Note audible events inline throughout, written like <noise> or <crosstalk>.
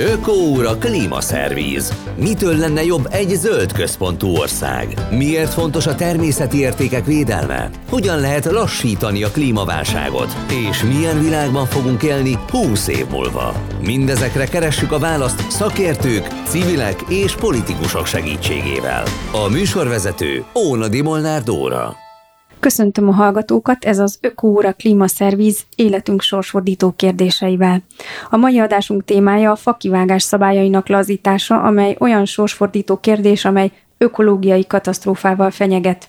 Ökóúra klímaszervíz. Mitől lenne jobb egy zöld központú ország? Miért fontos a természeti értékek védelme? Hogyan lehet lassítani a klímaválságot? És milyen világban fogunk élni 20 év múlva? Mindezekre keressük a választ szakértők, civilek és politikusok segítségével. A műsorvezető Óna Molnár Dóra. Köszöntöm a hallgatókat, ez az Ökóra Klímaszervíz életünk sorsfordító kérdéseivel. A mai adásunk témája a fakivágás szabályainak lazítása, amely olyan sorsfordító kérdés, amely ökológiai katasztrófával fenyeget.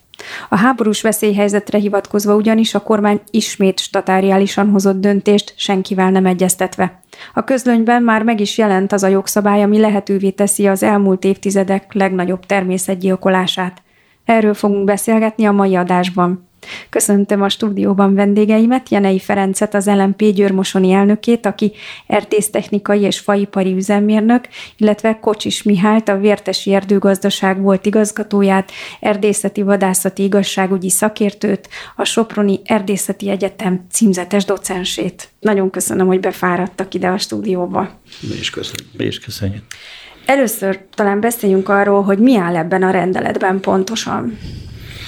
A háborús veszélyhelyzetre hivatkozva ugyanis a kormány ismét statáriálisan hozott döntést, senkivel nem egyeztetve. A közlönyben már meg is jelent az a jogszabály, ami lehetővé teszi az elmúlt évtizedek legnagyobb természetgyilkolását. Erről fogunk beszélgetni a mai adásban. Köszöntöm a stúdióban vendégeimet, Jenei Ferencet, az LMP Győrmosoni elnökét, aki erdésztechnikai és faipari üzemmérnök, illetve Kocsis Mihályt, a Vértesi Erdőgazdaság volt igazgatóját, erdészeti vadászati igazságügyi szakértőt, a Soproni Erdészeti Egyetem címzetes docensét. Nagyon köszönöm, hogy befáradtak ide a stúdióba. Mi is köszönjük. Mi is köszönjük. Először talán beszéljünk arról, hogy mi áll ebben a rendeletben pontosan.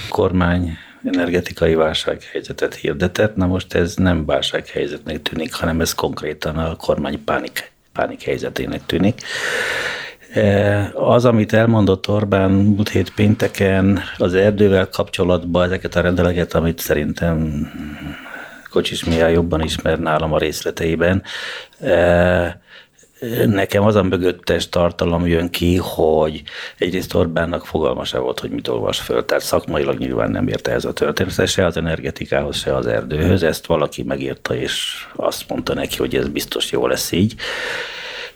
Kormány energetikai válsághelyzetet hirdetett, na most ez nem válsághelyzetnek tűnik, hanem ez konkrétan a kormány pánik, pánik helyzetének tűnik. E, az, amit elmondott Orbán múlt hét pénteken az erdővel kapcsolatban, ezeket a rendeleket, amit szerintem Kocsis Mihály jobban ismer nálam a részleteiben, e, Nekem az a mögöttes tartalom jön ki, hogy egyrészt Orbánnak fogalma se volt, hogy mit olvas föl, tehát szakmailag nyilván nem érte ez a történet, se az energetikához, se az erdőhöz. Ezt valaki megírta, és azt mondta neki, hogy ez biztos jó lesz így.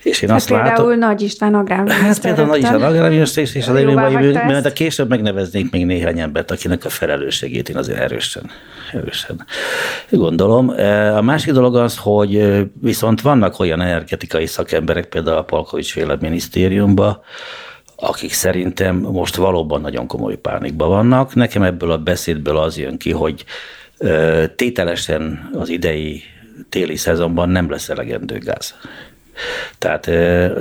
És én hát azt például látom, Nagy István agrárminiszter. Hát például Nagy István agrárminiszter, és az előbb, mert később megneveznék még néhány embert, akinek a felelősségét én azért erősen, erősen gondolom. E, a másik dolog az, hogy e, viszont vannak olyan energetikai szakemberek, például a Palkovics féle minisztériumban, akik szerintem most valóban nagyon komoly pánikban vannak. Nekem ebből a beszédből az jön ki, hogy e, tételesen az idei téli szezonban nem lesz elegendő gáz. Tehát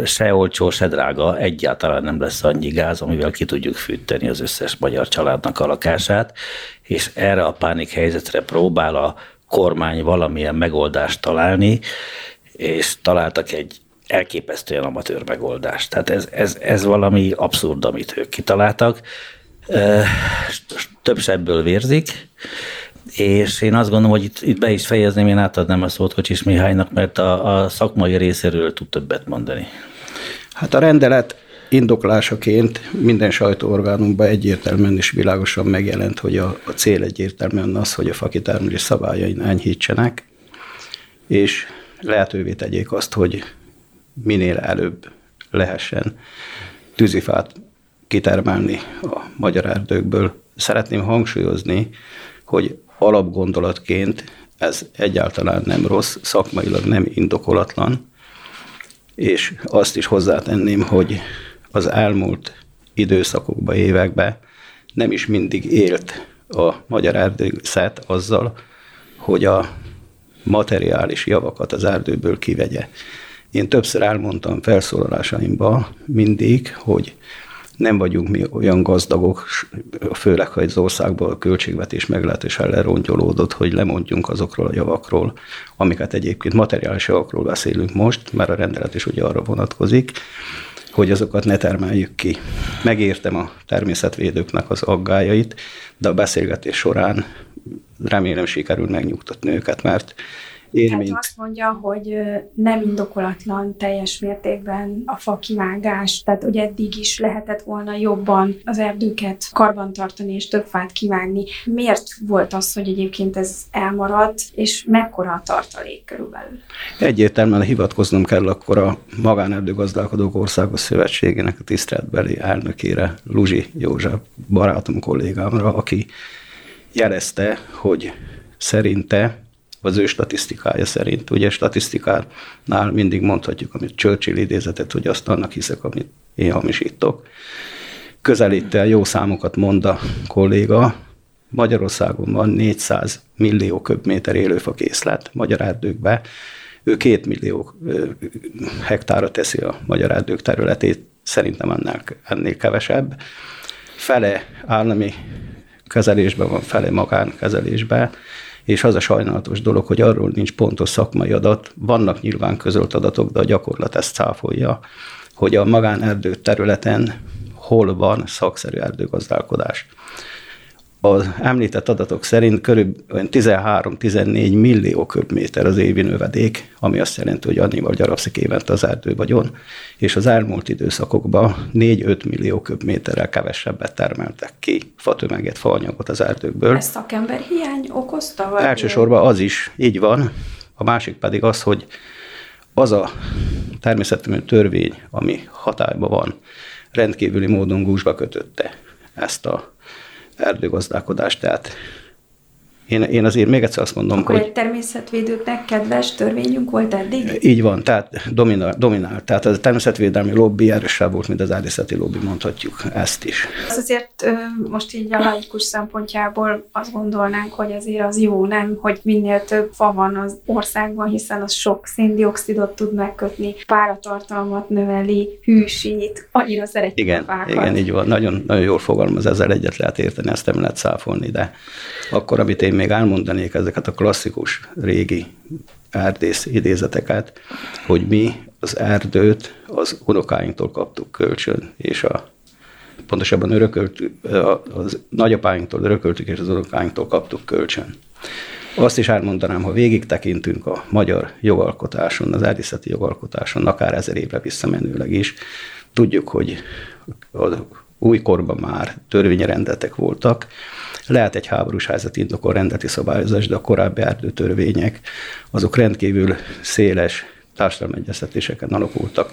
se olcsó, se drága, egyáltalán nem lesz annyi gáz, amivel ki tudjuk fűteni az összes magyar családnak a lakását, és erre a pánik helyzetre próbál a kormány valamilyen megoldást találni, és találtak egy elképesztően amatőr megoldást. Tehát ez, ez, ez valami abszurd, amit ők kitaláltak. Több sebből vérzik, és én azt gondolom, hogy itt, itt be is fejezném, én átadnám a szót Kocsis Mihálynak, mert a, a szakmai részéről tud többet mondani. Hát a rendelet indoklásaként minden sajtóorgánunkban egyértelműen és világosan megjelent, hogy a, a cél egyértelműen az, hogy a fakitermelés szabályain enyhítsenek, és lehetővé tegyék azt, hogy minél előbb lehessen tűzifát kitermelni a magyar erdőkből. Szeretném hangsúlyozni, hogy alapgondolatként ez egyáltalán nem rossz, szakmailag nem indokolatlan, és azt is hozzátenném, hogy az elmúlt időszakokban, években nem is mindig élt a magyar erdőszet azzal, hogy a materiális javakat az erdőből kivegye. Én többször elmondtam felszólalásaimban mindig, hogy nem vagyunk mi olyan gazdagok, főleg ha az országban a költségvetés meglehetősen lerongyolódott, hogy lemondjunk azokról a javakról, amiket egyébként materiális javakról beszélünk most, mert a rendelet is ugye arra vonatkozik, hogy azokat ne termeljük ki. Megértem a természetvédőknek az aggájait, de a beszélgetés során remélem sikerül megnyugtatni őket, mert én, Tehát azt mondja, hogy nem indokolatlan teljes mértékben a fa kivágás, tehát hogy eddig is lehetett volna jobban az erdőket karbantartani és több fát kivágni. Miért volt az, hogy egyébként ez elmaradt, és mekkora a tartalék körülbelül? Egyértelműen hivatkoznom kell akkor a Magánerdőgazdálkodók Országos Szövetségének a tiszteletbeli elnökére, Luzsi József barátom kollégámra, aki jelezte, hogy szerinte az ő statisztikája szerint. Ugye statisztikánál mindig mondhatjuk, amit Churchill idézetet, hogy azt annak hiszek, amit én hamisítok. Közelítte jó számokat mond a kolléga, Magyarországon van 400 millió köbméter élőfa készlet magyar erdőkbe, ő két millió hektára teszi a magyar erdők területét, szerintem ennél, ennél kevesebb. Fele állami kezelésben van, fele magánkezelésben, és az a sajnálatos dolog, hogy arról nincs pontos szakmai adat, vannak nyilván közölt adatok, de a gyakorlat ezt cáfolja, hogy a magánerdő területen hol van szakszerű erdőgazdálkodás. Az említett adatok szerint körülbelül 13-14 millió köbméter az évi növedék, ami azt jelenti, hogy annyival gyarapszik évente az erdő vagyon, és az elmúlt időszakokban 4-5 millió köbméterrel kevesebbet termeltek ki fatömeget, faanyagot az erdőkből. Ezt szakember hiány okozta? Vagy Elsősorban az is, így van. A másik pedig az, hogy az a természetesen törvény, ami hatályban van, rendkívüli módon gúzsba kötötte ezt a erdőgazdálkodást. Tehát én, én azért még egyszer azt mondom, Akkor hogy... egy természetvédőknek kedves törvényünk volt eddig? Így van, tehát dominál, dominál. Tehát a természetvédelmi lobby erősebb volt, mint az erdészeti lobby, mondhatjuk ezt is. Ez azért most így a laikus szempontjából azt gondolnánk, hogy azért az jó, nem, hogy minél több fa van az országban, hiszen az sok széndiokszidot tud megkötni, páratartalmat növeli, hűsít, annyira szeretjük igen, a fákat. Igen, így van. Nagyon, nagyon jól fogalmaz, ezzel egyet lehet érteni, ezt nem lehet száfolni, de akkor, amit én még elmondanék ezeket a klasszikus régi erdész idézeteket, hogy mi az erdőt az unokáinktól kaptuk kölcsön, és a pontosabban örököltük, az nagyapáinktól örököltük, és az unokáinktól kaptuk kölcsön. Azt is elmondanám, ha végig tekintünk a magyar jogalkotáson, az erdészeti jogalkotáson, akár ezer évre visszamenőleg is, tudjuk, hogy az újkorban már törvényrendetek voltak, lehet egy háborús helyzet indokol rendeti szabályozás, de a korábbi erdőtörvények azok rendkívül széles társadalmi egyeztetéseken alakultak.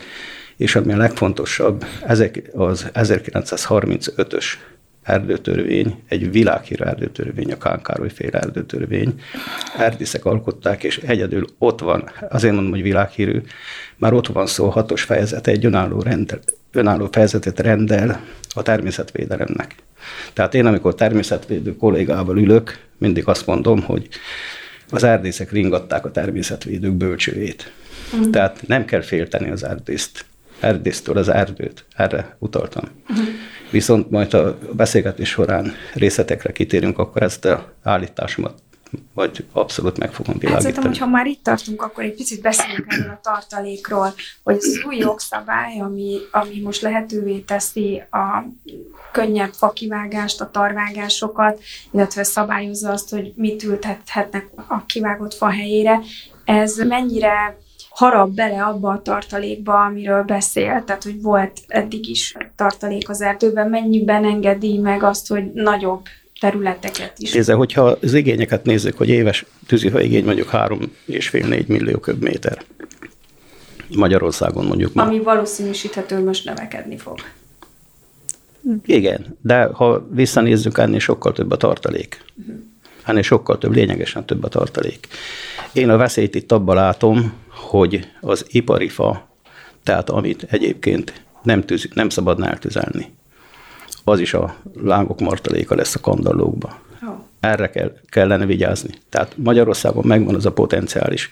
És ami a legfontosabb, ezek az 1935-ös erdőtörvény, egy világhírű erdőtörvény, a Kán Károly féle erdőtörvény. Erdészek alkották, és egyedül ott van, azért mondom, hogy világhírű, már ott van szó, hatos fejezete, egy önálló, rendel, önálló fejezetet rendel a természetvédelemnek. Tehát én, amikor természetvédő kollégával ülök, mindig azt mondom, hogy az erdészek ringatták a természetvédők bölcsőjét. Uh-huh. Tehát nem kell félteni az erdészt, erdésztől az erdőt. Erre utaltam. Uh-huh. Viszont majd a beszélgetés során részletekre kitérünk, akkor ezt a állításomat vagy abszolút meg fogom világítani. Hát szerintem, hogyha már itt tartunk, akkor egy picit beszéljünk erről a tartalékról, hogy az új jogszabály, ami, ami most lehetővé teszi a könnyebb fakivágást, a tarvágásokat, illetve szabályozza azt, hogy mit ültethetnek a kivágott fa helyére, ez mennyire harap bele abba a tartalékba, amiről beszél, tehát hogy volt eddig is tartalék az erdőben, mennyiben engedi meg azt, hogy nagyobb területeket is. Nézze, hogyha az igényeket nézzük, hogy éves tűzifa igény mondjuk 3,5-4 millió köbméter. Magyarországon mondjuk. Ami valószínűsíthető, most növekedni fog. Igen, de ha visszanézzük, ennél sokkal több a tartalék. Uh-huh. Ennél sokkal több, lényegesen több a tartalék. Én a veszélyt itt abban látom, hogy az ipari fa, tehát amit egyébként nem, tűz, nem szabadna eltüzelni, az is a lángok martaléka lesz a kandallókba. Oh. Erre kell, kellene vigyázni. Tehát Magyarországon megvan az a potenciális,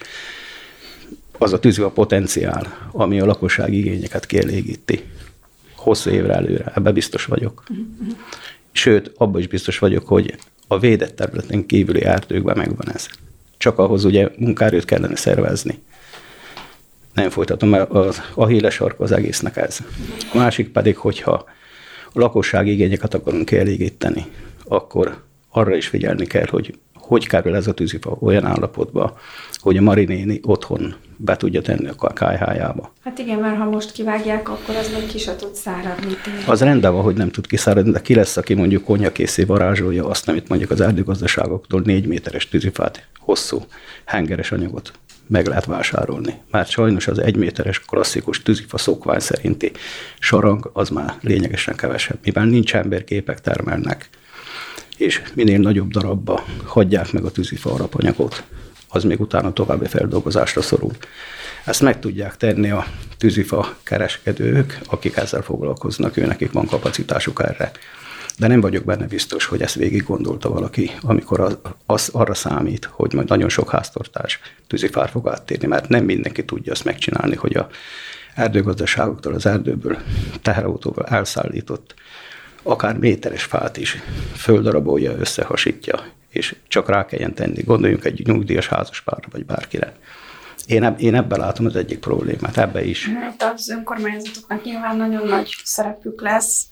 az a tűző a potenciál, ami a lakosság igényeket kielégíti. Hosszú évre előre, ebbe biztos vagyok. Uh-huh. Sőt, abban is biztos vagyok, hogy a védett területen kívüli erdőkben megvan ez. Csak ahhoz ugye munkárőt kellene szervezni. Nem folytatom, mert az, a híles sarka az egésznek ez. A másik pedig, hogyha a lakosság igényeket akarunk kielégíteni, akkor arra is figyelni kell, hogy hogy kerül ez a tűzifa olyan állapotba, hogy a marinéni otthon be tudja tenni a kájhájába. Hát igen, mert ha most kivágják, akkor az még ki se tud száradni. Tényleg. Az rendben van, hogy nem tud kiszáradni, de ki lesz, aki mondjuk konyakészé varázsolja azt, amit mondjuk az erdőgazdaságoktól négy méteres tűzifát, hosszú, hengeres anyagot meg lehet vásárolni. Mert sajnos az egyméteres klasszikus tűzifa szokvány szerinti sarang az már lényegesen kevesebb, mivel nincs emberképek termelnek, és minél nagyobb darabba hagyják meg a tűzifa alapanyagot, az még utána további feldolgozásra szorul. Ezt meg tudják tenni a tűzifa kereskedők, akik ezzel foglalkoznak, őnekik van kapacitásuk erre. De nem vagyok benne biztos, hogy ezt végig gondolta valaki, amikor az, az arra számít, hogy majd nagyon sok háztartás tűzifár fog áttérni, mert nem mindenki tudja azt megcsinálni, hogy a erdőgazdaságoktól, az erdőből, teherautóval elszállított akár méteres fát is földarabolja, összehasítja, és csak rá kelljen tenni. Gondoljunk egy nyugdíjas házaspárra, vagy bárkire. Én, eb- én ebben látom az egyik problémát, ebbe is. Hát az önkormányzatoknak nyilván nagyon nagy szerepük lesz,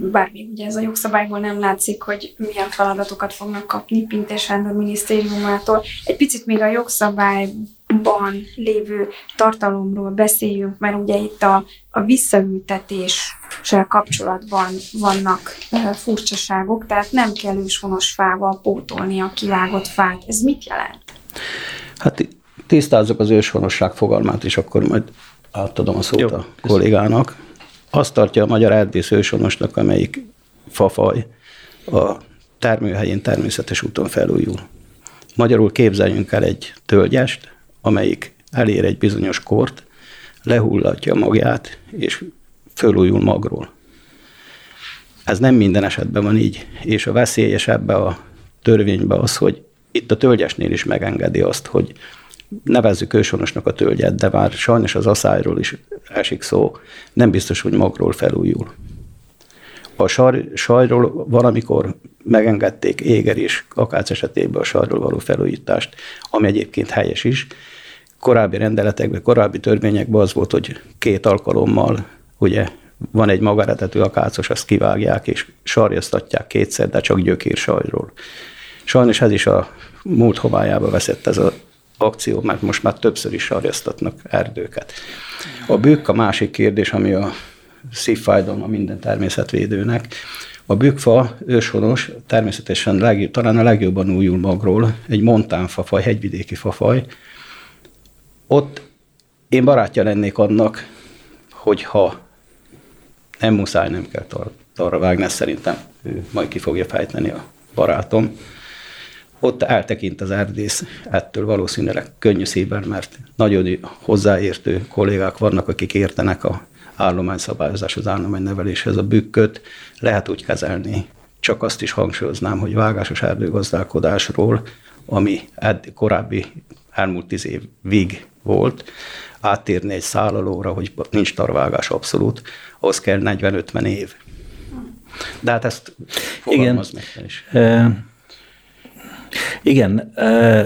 bár még ugye ez a jogszabályból nem látszik, hogy milyen feladatokat fognak kapni Pintés Sándor minisztériumától. Egy picit még a jogszabályban lévő tartalomról beszéljünk, mert ugye itt a, a visszaültetéssel kapcsolatban vannak e, furcsaságok, tehát nem kell őshonos fával pótolni a kivágott fát. Ez mit jelent? Hát tisztázzuk az őshonosság fogalmát, és akkor majd átadom a szót Jó, a kollégának. Azt tartja a magyar erdész őshonosnak, amelyik fafaj a termőhelyén természetes úton felújul. Magyarul képzeljünk el egy tölgyest, amelyik elér egy bizonyos kort, lehullatja magját, és fölújul magról. Ez nem minden esetben van így, és a veszélyes ebbe a törvénybe az, hogy itt a tölgyesnél is megengedi azt, hogy nevezzük ősonosnak a tölgyet, de már sajnos az aszályról is esik szó, nem biztos, hogy magról felújul. A sar, sajról valamikor megengedték éger és akác esetében a sarról való felújítást, ami egyébként helyes is. Korábbi rendeletekben, korábbi törvényekben az volt, hogy két alkalommal ugye van egy magaretetű akácos, azt kivágják, és sarjasztatják kétszer, de csak gyökér sajról. Sajnos ez is a múlt homályába veszett ez a akció, mert most már többször is sarjasztatnak erdőket. A bükk a másik kérdés, ami a szívfájdalma minden természetvédőnek. A bükkfa őshonos, természetesen legjobb, talán a legjobban újul magról, egy montánfafaj, hegyvidéki fafaj. Ott én barátja lennék annak, hogyha nem muszáj, nem kell tar- arra vágni, ezt szerintem ő majd ki fogja fejteni a barátom ott eltekint az erdész ettől valószínűleg könnyű szívvel, mert nagyon hozzáértő kollégák vannak, akik értenek a állományszabályozás, az állományneveléshez a bükköt, lehet úgy kezelni. Csak azt is hangsúlyoznám, hogy vágásos erdőgazdálkodásról, ami edd, korábbi elmúlt tíz évig volt, áttérni egy szállalóra, hogy nincs tarvágás abszolút, ahhoz kell 40-50 év. De hát ezt Igen. is. E- igen,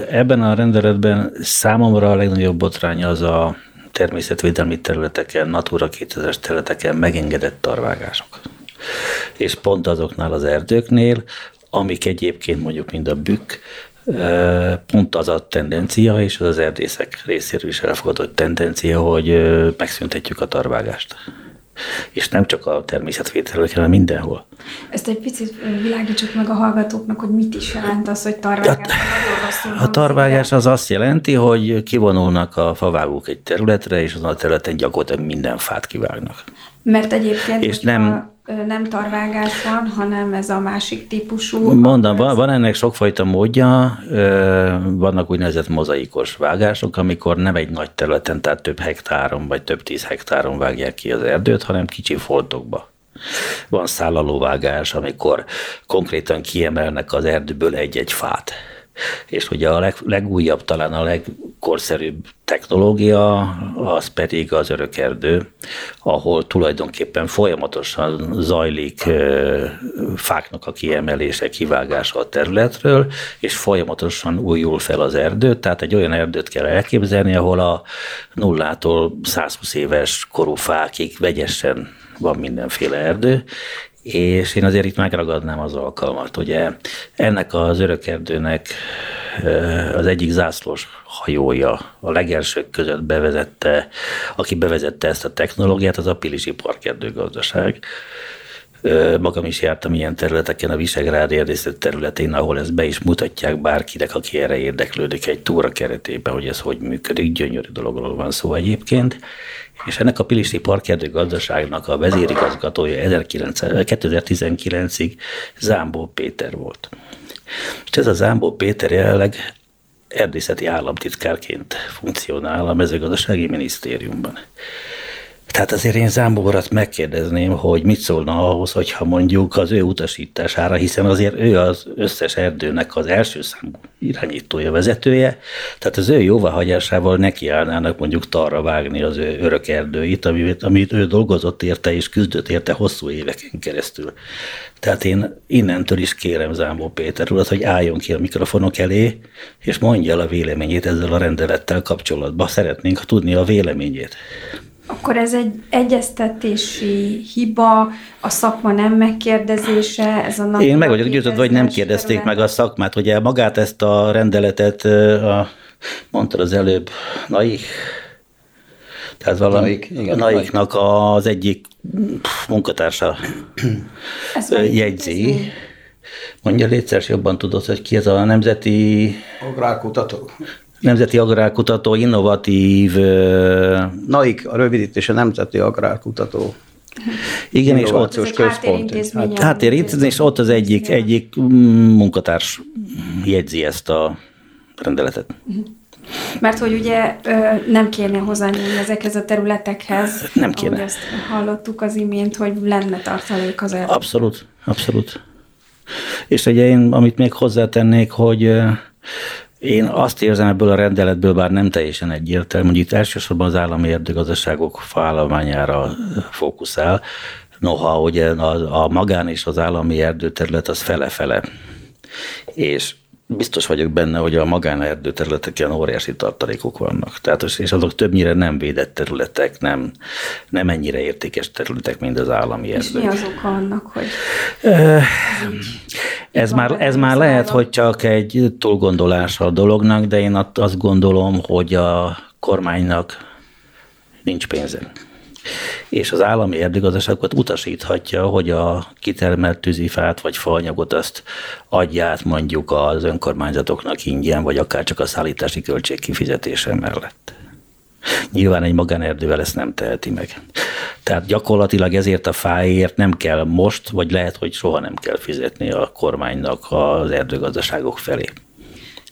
ebben a rendeletben számomra a legnagyobb botrány az a természetvédelmi területeken, Natura 2000-es területeken megengedett tarvágások. És pont azoknál az erdőknél, amik egyébként mondjuk mind a bükk, pont az a tendencia, és az az erdészek részéről is elfogadott tendencia, hogy megszüntetjük a tarvágást és nem csak a természetvételről, hanem mindenhol. Ezt egy picit világítsuk meg a hallgatóknak, hogy mit is jelent az, hogy tarvágás. A, a tarvágás az azt jelenti, hogy kivonulnak a favágók egy területre, és azon a területen gyakorlatilag minden fát kivágnak. Mert egyébként, és nem, nem tarvágás van, hanem ez a másik típusú. Mondom, van, van ennek sokfajta módja, vannak úgynevezett mozaikos vágások, amikor nem egy nagy területen, tehát több hektáron vagy több tíz hektáron vágják ki az erdőt, hanem kicsi foltokba. Van szállalóvágás, amikor konkrétan kiemelnek az erdőből egy-egy fát és ugye a leg, legújabb, talán a legkorszerűbb technológia, az pedig az örökerdő, ahol tulajdonképpen folyamatosan zajlik fáknak a kiemelése, kivágása a területről, és folyamatosan újul fel az erdő, tehát egy olyan erdőt kell elképzelni, ahol a nullától 120 éves korú fákig vegyesen van mindenféle erdő, és én azért itt megragadnám az alkalmat. Ugye ennek az örökerdőnek az egyik zászlós hajója a legelsők között bevezette, aki bevezette ezt a technológiát, az a Pilisi Parkerdőgazdaság. Magam is jártam ilyen területeken, a Visegrád erdészet területén, ahol ezt be is mutatják bárkinek, aki erre érdeklődik egy túra keretében, hogy ez hogy működik. Gyönyörű dologról van szó egyébként és ennek a Pilisti Parkerdő gazdaságnak a vezérigazgatója 2019-ig Zámbó Péter volt. És ez a Zámbó Péter jelenleg erdészeti államtitkárként funkcionál a mezőgazdasági minisztériumban. Tehát azért én Zámbórat megkérdezném, hogy mit szólna ahhoz, hogyha mondjuk az ő utasítására, hiszen azért ő az összes erdőnek az első számú irányítója, vezetője, tehát az ő jóváhagyásával nekiállnának mondjuk tarra vágni az ő örök erdőit, amit, amit ő dolgozott érte és küzdött érte hosszú éveken keresztül. Tehát én innentől is kérem Zámbó Péter urat, hogy álljon ki a mikrofonok elé, és mondja el a véleményét ezzel a rendelettel kapcsolatban. Szeretnénk tudni a véleményét. Akkor ez egy egyeztetési hiba, a szakma nem megkérdezése, ez a Én meg vagyok győződve, hogy nem kérdezték terület. meg a szakmát. Ugye magát ezt a rendeletet, a, mondtad az előbb, Naik, tehát valami Naik, igen, Naiknak az egyik munkatársa jegyzi. Mondja, létszeres jobban tudod, hogy ki ez a nemzeti... Agrárkutató. Nemzeti Agrárkutató, innovatív... NAIK, a rövidítés a Nemzeti Agrárkutató. Igen, és ott központ. Háttérintézmény, és ott az egyik, egyik munkatárs jegyzi ezt a rendeletet. Uh-huh. Mert hogy ugye nem kéne hozzányúlni ezekhez a területekhez. Nem kéne. Ahogy ezt hallottuk az imént, hogy lenne tartalék az erdő. Abszolút, abszolút. És ugye én, amit még hozzátennék, hogy én azt érzem ebből a rendeletből, bár nem teljesen egyértelmű, hogy itt elsősorban az állami erdőgazdaságok faállományára fókuszál, noha ugye a, a magán és az állami erdőterület az fele-fele. És biztos vagyok benne, hogy a magánerdő területeken óriási tartalékok vannak. Tehát, és azok többnyire nem védett területek, nem, nem ennyire értékes területek, mint az állami erdők. És mi az oka annak, hogy ez, ez már, ez már lehet, hogy csak egy túlgondolás a dolognak, de én azt gondolom, hogy a kormánynak nincs pénze és az állami erdőgazdaságokat utasíthatja, hogy a kitermelt tűzifát vagy faanyagot azt adját mondjuk az önkormányzatoknak ingyen, vagy akár csak a szállítási költség kifizetése mellett. Nyilván egy magánerdővel ezt nem teheti meg. Tehát gyakorlatilag ezért a fáért nem kell most, vagy lehet, hogy soha nem kell fizetni a kormánynak az erdőgazdaságok felé.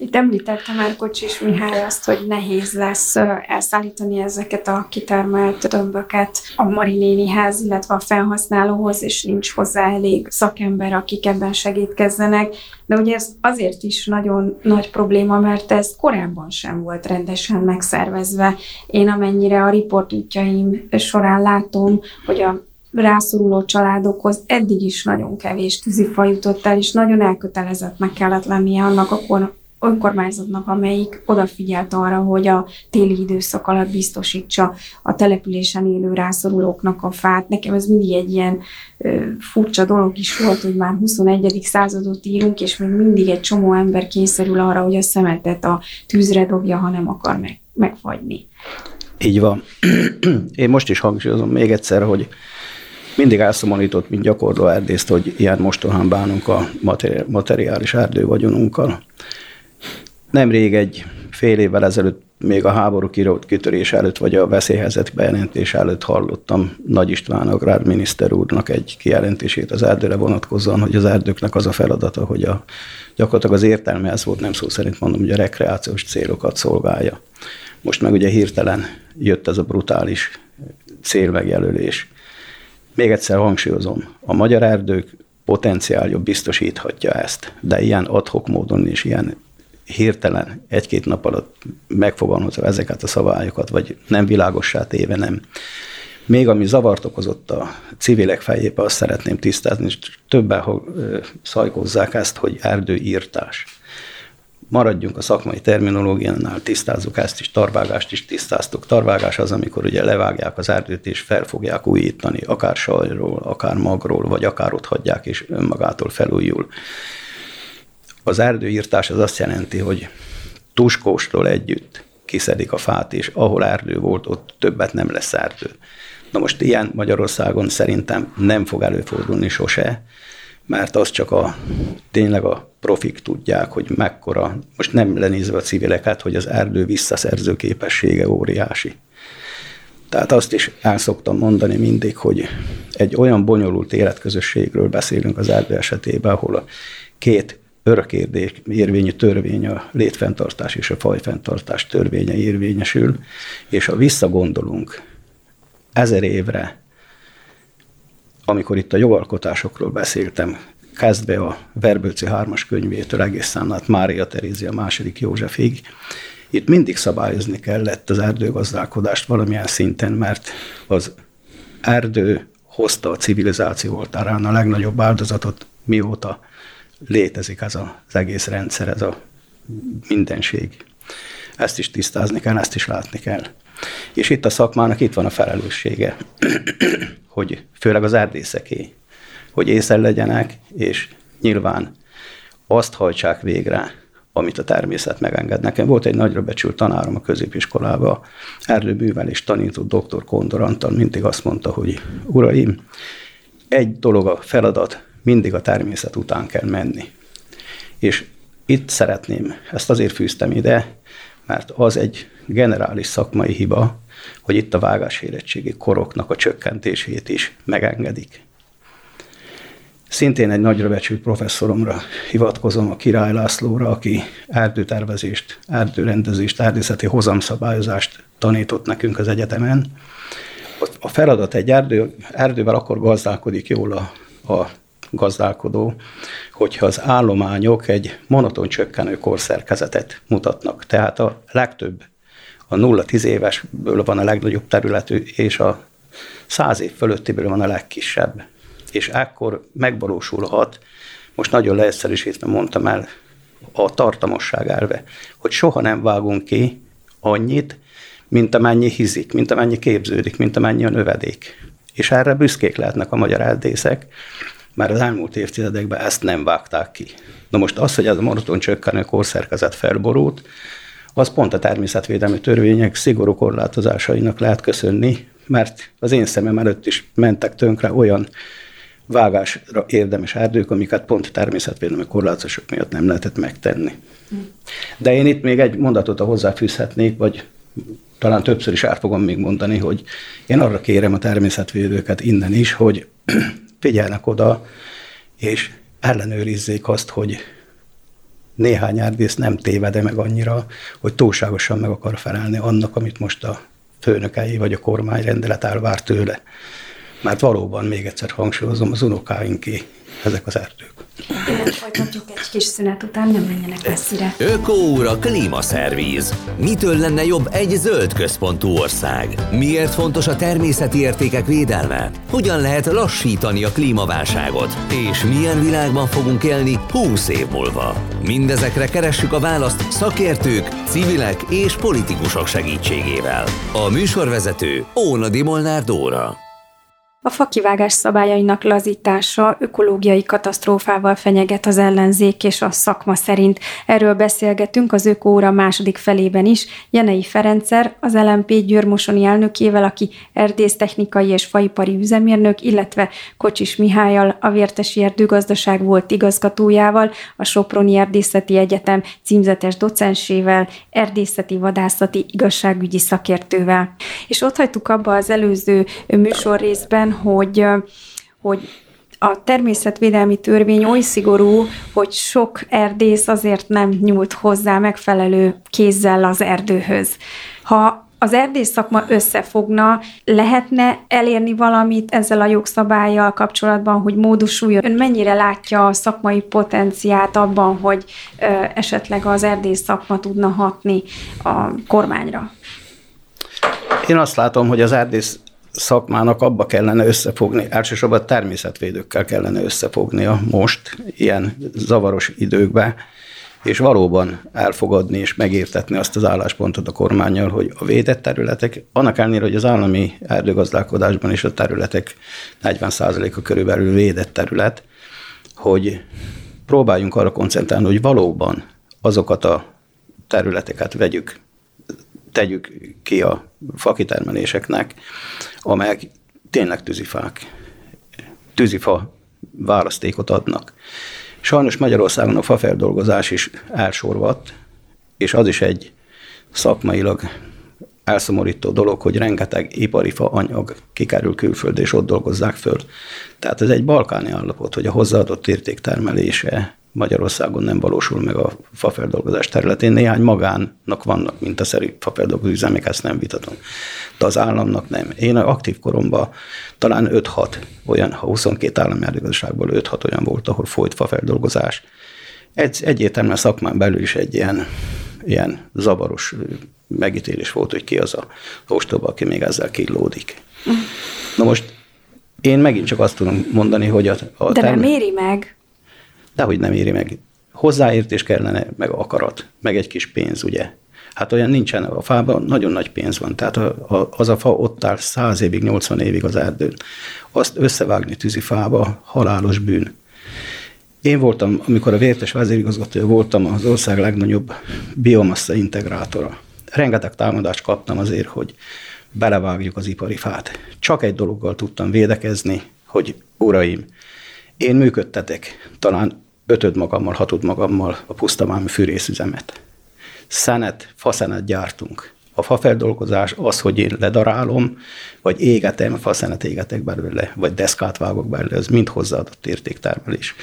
Itt említette már Kocsis Mihály azt, hogy nehéz lesz elszállítani ezeket a kitermelt tömböket a Marinénihez, illetve a felhasználóhoz, és nincs hozzá elég szakember, akik ebben segítkezzenek. De ugye ez azért is nagyon nagy probléma, mert ez korábban sem volt rendesen megszervezve. Én amennyire a riportútjaim során látom, hogy a rászoruló családokhoz eddig is nagyon kevés tűzifa jutott el, és nagyon elkötelezettnek kellett lennie annak a önkormányzatnak, amelyik odafigyelt arra, hogy a téli időszak alatt biztosítsa a településen élő rászorulóknak a fát. Nekem ez mindig egy ilyen ö, furcsa dolog is volt, hogy már 21. századot írunk, és még mindig egy csomó ember kényszerül arra, hogy a szemetet a tűzre dobja, ha nem akar meg, megfagyni. Így van. <clears throat> Én most is hangsúlyozom még egyszer, hogy mindig elszomorított, mint gyakorló erdészt, hogy ilyen mostohán bánunk a materiális erdővagyonunkkal. Nemrég egy fél évvel ezelőtt, még a háború kitörés előtt, vagy a veszélyhelyzet bejelentés előtt hallottam Nagy István agrárminiszter úrnak egy kijelentését az erdőre vonatkozóan, hogy az erdőknek az a feladata, hogy a, gyakorlatilag az értelme ez volt, nem szó szerint mondom, hogy a rekreációs célokat szolgálja. Most meg ugye hirtelen jött ez a brutális célmegjelölés. Még egyszer hangsúlyozom, a magyar erdők potenciálja biztosíthatja ezt, de ilyen adhok módon és ilyen hirtelen egy-két nap alatt megfogalmazva ezeket a szabályokat, vagy nem világossá téve nem. Még ami zavart okozott a civilek fejébe, azt szeretném tisztázni, és többen szajkozzák ezt, hogy erdőírtás. Maradjunk a szakmai terminológiánál, tisztázzuk ezt is, tarvágást is tisztáztuk. Tarvágás az, amikor ugye levágják az erdőt és fel fogják újítani, akár sajról, akár magról, vagy akár ott hagyják és önmagától felújul. Az erdőírtás az azt jelenti, hogy tuskóstól együtt kiszedik a fát, és ahol erdő volt, ott többet nem lesz erdő. Na most ilyen Magyarországon szerintem nem fog előfordulni sose, mert az csak a, tényleg a profik tudják, hogy mekkora, most nem lenézve a civileket, hogy az erdő visszaszerző képessége óriási. Tehát azt is el szoktam mondani mindig, hogy egy olyan bonyolult életközösségről beszélünk az erdő esetében, ahol a két örökérdés érvényű törvény, a létfenntartás és a fajfenntartás törvénye érvényesül, és ha visszagondolunk ezer évre, amikor itt a jogalkotásokról beszéltem, kezdve a Verbőci hármas könyvétől egészen át Mária Terézia második Józsefig, itt mindig szabályozni kellett az erdőgazdálkodást valamilyen szinten, mert az erdő hozta a civilizáció oltárán a legnagyobb áldozatot, mióta létezik ez az egész rendszer, ez a mindenség. Ezt is tisztázni kell, ezt is látni kell. És itt a szakmának itt van a felelőssége, <clears throat> hogy főleg az erdészeké, hogy észre legyenek, és nyilván azt hajtsák végre, amit a természet megenged. Nekem volt egy nagyra becsült tanárom a középiskolába, erdőművelés tanító dr. Kondor Antal mindig azt mondta, hogy uraim, egy dolog a feladat, mindig a természet után kell menni. És itt szeretném, ezt azért fűztem ide, mert az egy generális szakmai hiba, hogy itt a vágásérettségi koroknak a csökkentését is megengedik. Szintén egy nagyra becsült professzoromra hivatkozom, a Király Lászlóra, aki erdőtervezést, erdőrendezést, erdészeti hozamszabályozást tanított nekünk az egyetemen. A feladat egy erdő, erdővel akkor gazdálkodik jól a, a gazdálkodó, hogyha az állományok egy monoton csökkenő korszerkezetet mutatnak. Tehát a legtöbb, a 0-10 évesből van a legnagyobb területű, és a 100 év fölöttiből van a legkisebb. És ekkor megvalósulhat, most nagyon leegyszerűsítve mondtam el, a tartamosság elve, hogy soha nem vágunk ki annyit, mint amennyi hizik, mint amennyi képződik, mint amennyi a növedék. És erre büszkék lehetnek a magyar eldészek, már az elmúlt évtizedekben ezt nem vágták ki. Na most az, hogy ez a monoton csökkenő korszerkezet felborult, az pont a természetvédelmi törvények szigorú korlátozásainak lehet köszönni, mert az én szemem előtt is mentek tönkre olyan vágásra érdemes erdők, amiket pont természetvédelmi korlátozások miatt nem lehetett megtenni. De én itt még egy mondatot hozzáfűzhetnék, vagy talán többször is át fogom még mondani, hogy én arra kérem a természetvédőket innen is, hogy figyelnek oda, és ellenőrizzék azt, hogy néhány árvész nem tévede meg annyira, hogy túlságosan meg akar felelni annak, amit most a főnökei vagy a kormány rendelet elvár tőle. Mert valóban, még egyszer hangsúlyozom, az unokáinké ezek az erdők. Innen folytatjuk egy kis szünet után, nem menjenek messzire. Ökóúra klímaszervíz. Mitől lenne jobb egy zöld központú ország? Miért fontos a természeti értékek védelme? Hogyan lehet lassítani a klímaválságot? És milyen világban fogunk élni 20 év múlva? Mindezekre keressük a választ szakértők, civilek és politikusok segítségével. A műsorvezető Óna Molnár Dóra. A fakivágás szabályainak lazítása ökológiai katasztrófával fenyeget az ellenzék és a szakma szerint. Erről beszélgetünk az Ökóra második felében is. Jenei Ferencer, az LMP Győrmosoni elnökével, aki erdésztechnikai és faipari üzemérnök, illetve Kocsis Mihályal, a Vértesi Erdőgazdaság volt igazgatójával, a Soproni Erdészeti Egyetem címzetes docensével, erdészeti vadászati igazságügyi szakértővel. És ott hagytuk abba az előző műsorrészben, hogy, hogy a természetvédelmi törvény oly szigorú, hogy sok erdész azért nem nyúlt hozzá megfelelő kézzel az erdőhöz. Ha az erdész szakma összefogna, lehetne elérni valamit ezzel a jogszabályjal kapcsolatban, hogy módosuljon? Ön mennyire látja a szakmai potenciát abban, hogy ö, esetleg az erdész szakma tudna hatni a kormányra? Én azt látom, hogy az erdész szakmának abba kellene összefogni, elsősorban természetvédőkkel kellene összefognia most, ilyen zavaros időkben, és valóban elfogadni és megértetni azt az álláspontot a kormányjal, hogy a védett területek, annak ellenére, hogy az állami erdőgazdálkodásban is a területek 40%-a körülbelül védett terület, hogy próbáljunk arra koncentrálni, hogy valóban azokat a területeket vegyük tegyük ki a fakitermeléseknek, amelyek tényleg tűzifák, tűzifa választékot adnak. Sajnos Magyarországon a fafeldolgozás is elsorvadt, és az is egy szakmailag elszomorító dolog, hogy rengeteg ipari fa anyag kikerül külföldre, és ott dolgozzák föl. Tehát ez egy balkáni állapot, hogy a hozzáadott érték termelése Magyarországon nem valósul meg a fafeldolgozás területén. Néhány magánnak vannak mintaszerű fafeldolgozó üzemek, ezt nem vitatom. De az államnak nem. Én aktív koromban talán 5-6 olyan, ha 22 állami erdőgazdaságból 5-6 olyan volt, ahol folyt fafeldolgozás. Egy, egyértelműen szakmán belül is egy ilyen, ilyen zavaros megítélés volt, hogy ki az a ostoba, aki még ezzel killódik. Na most én megint csak azt tudom mondani, hogy a, a De term... nem éri meg. Dehogy nem éri meg. Hozzáértés kellene, meg akarat, meg egy kis pénz, ugye? Hát olyan nincsen, a fában nagyon nagy pénz van, tehát a, a, az a fa ott áll 100 évig, 80 évig az erdőn. Azt összevágni tűzifába halálos bűn. Én voltam, amikor a vértes vezérigazgató voltam, az ország legnagyobb biomassa integrátora. Rengeteg támadást kaptam azért, hogy belevágjuk az ipari fát. Csak egy dologgal tudtam védekezni, hogy uraim, én működtetek talán ötöd magammal, hatod magammal a pusztamámi fűrészüzemet. Szenet, faszenet gyártunk. A fafeldolgozás az, hogy én ledarálom, vagy égetem, faszenet égetek belőle, vagy deszkát vágok belőle, ez mind hozzáadott értéktermelés.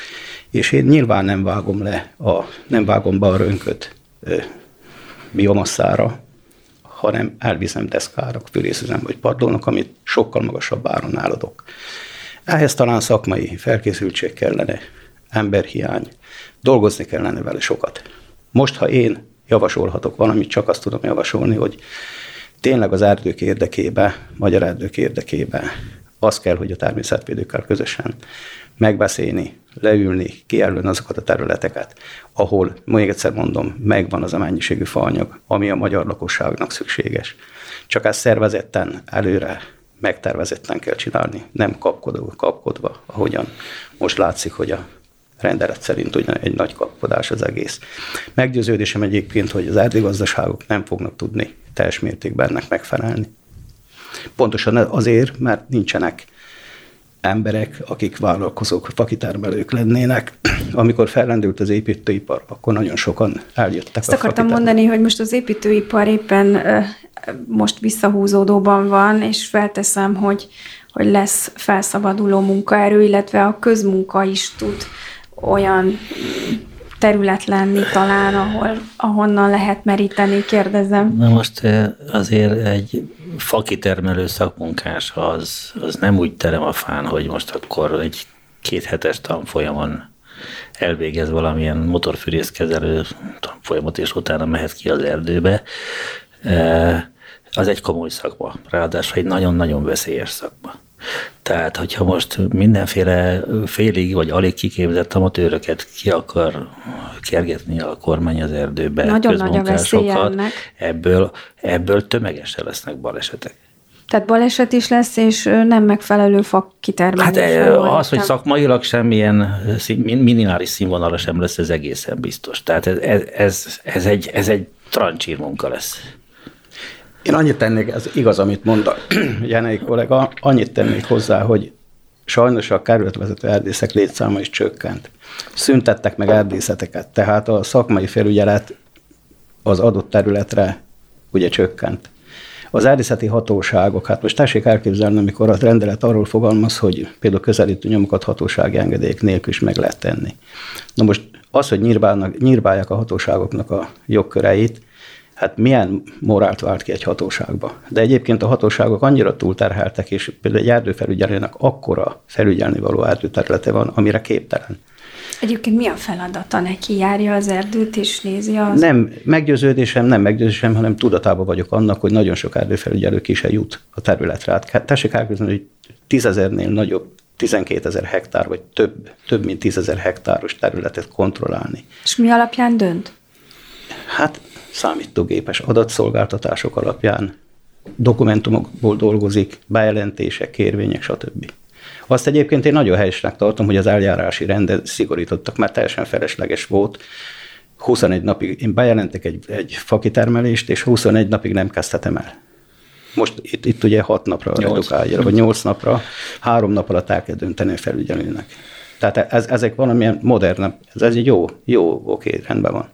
És én nyilván nem vágom le, a, nem vágom be a rönköt biomasszára, hanem elviszem deszkára, fűrészüzem vagy padlónak, amit sokkal magasabb áron eladok. Ehhez talán szakmai felkészültség kellene, emberhiány, dolgozni kellene vele sokat. Most, ha én javasolhatok valamit, csak azt tudom javasolni, hogy tényleg az erdők érdekébe, magyar erdők érdekébe az kell, hogy a természetvédőkkel közösen megbeszélni, leülni, kijelölni azokat a területeket, ahol, még egyszer mondom, megvan az a mennyiségű faanyag, ami a magyar lakosságnak szükséges. Csak ezt szervezetten, előre, megtervezetten kell csinálni, nem kapkodva, kapkodva, ahogyan most látszik, hogy a rendelet szerint ugyan egy nagy kapkodás az egész. Meggyőződésem egyébként, hogy az erdőgazdaságok nem fognak tudni teljes mértékben ennek megfelelni. Pontosan azért, mert nincsenek emberek, akik vállalkozók, fakitermelők lennének. <clears throat> Amikor fellendült az építőipar, akkor nagyon sokan eljöttek. Ezt akartam mondani, hogy most az építőipar éppen most visszahúzódóban van, és felteszem, hogy, hogy lesz felszabaduló munkaerő, illetve a közmunka is tud olyan terület lenni talán, ahol, ahonnan lehet meríteni, kérdezem. Na most azért egy fakitermelő szakmunkás az, az nem úgy terem a fán, hogy most akkor egy két hetes tanfolyamon elvégez valamilyen motorfűrészkezelő tanfolyamot, és utána mehet ki az erdőbe. Az egy komoly szakma, ráadásul egy nagyon-nagyon veszélyes szakma. Tehát, hogyha most mindenféle félig vagy alig kiképzett amatőröket ki akar kergetni a kormány az erdőbe, Nagyon nagy a ennek. ebből, ebből tömegesen lesznek balesetek. Tehát baleset is lesz, és nem megfelelő fak kitermelés. Hát eh, az, hogy szakmailag semmilyen minimális színvonalra sem lesz, ez egészen biztos. Tehát ez, ez, ez, ez egy, ez egy trancsír munka lesz. Én annyit tennék, ez igaz, amit mond a <clears throat> Jenei kollega, annyit tennék hozzá, hogy sajnos a kerületvezető erdészek létszáma is csökkent. Szüntettek meg erdészeteket, tehát a szakmai felügyelet az adott területre ugye csökkent. Az erdészeti hatóságok, hát most tessék elképzelni, amikor a rendelet arról fogalmaz, hogy például közelítő nyomokat hatósági engedélyek nélkül is meg lehet tenni. Na most az, hogy nyírbálják a hatóságoknak a jogköreit, hát milyen morált vált ki egy hatóságba. De egyébként a hatóságok annyira túlterheltek, és például egy erdőfelügyelőnek akkora felügyelni való erdőterülete van, amire képtelen. Egyébként mi a feladata neki? Járja az erdőt és nézi az... Nem, meggyőződésem, nem meggyőződésem, hanem tudatában vagyok annak, hogy nagyon sok erdőfelügyelő ki se jut a területre. Hát tessék elképzelni, hogy tízezernél nagyobb 12 ezer hektár, vagy több, több mint 10 ezer hektáros területet kontrollálni. És mi alapján dönt? Hát számítógépes adatszolgáltatások alapján, dokumentumokból dolgozik, bejelentések, kérvények, stb. Azt egyébként én nagyon helyesnek tartom, hogy az eljárási rendet szigorítottak, mert teljesen felesleges volt. 21 napig én bejelentek egy, egy fakitermelést, és 21 napig nem kezdhetem el. Most itt, itt ugye 6 napra redukálja, vagy 8 napra, három nap alatt el kell dönteni a felügyelőnek. Tehát ez, ezek valamilyen modern, ez egy jó, jó, oké, rendben van.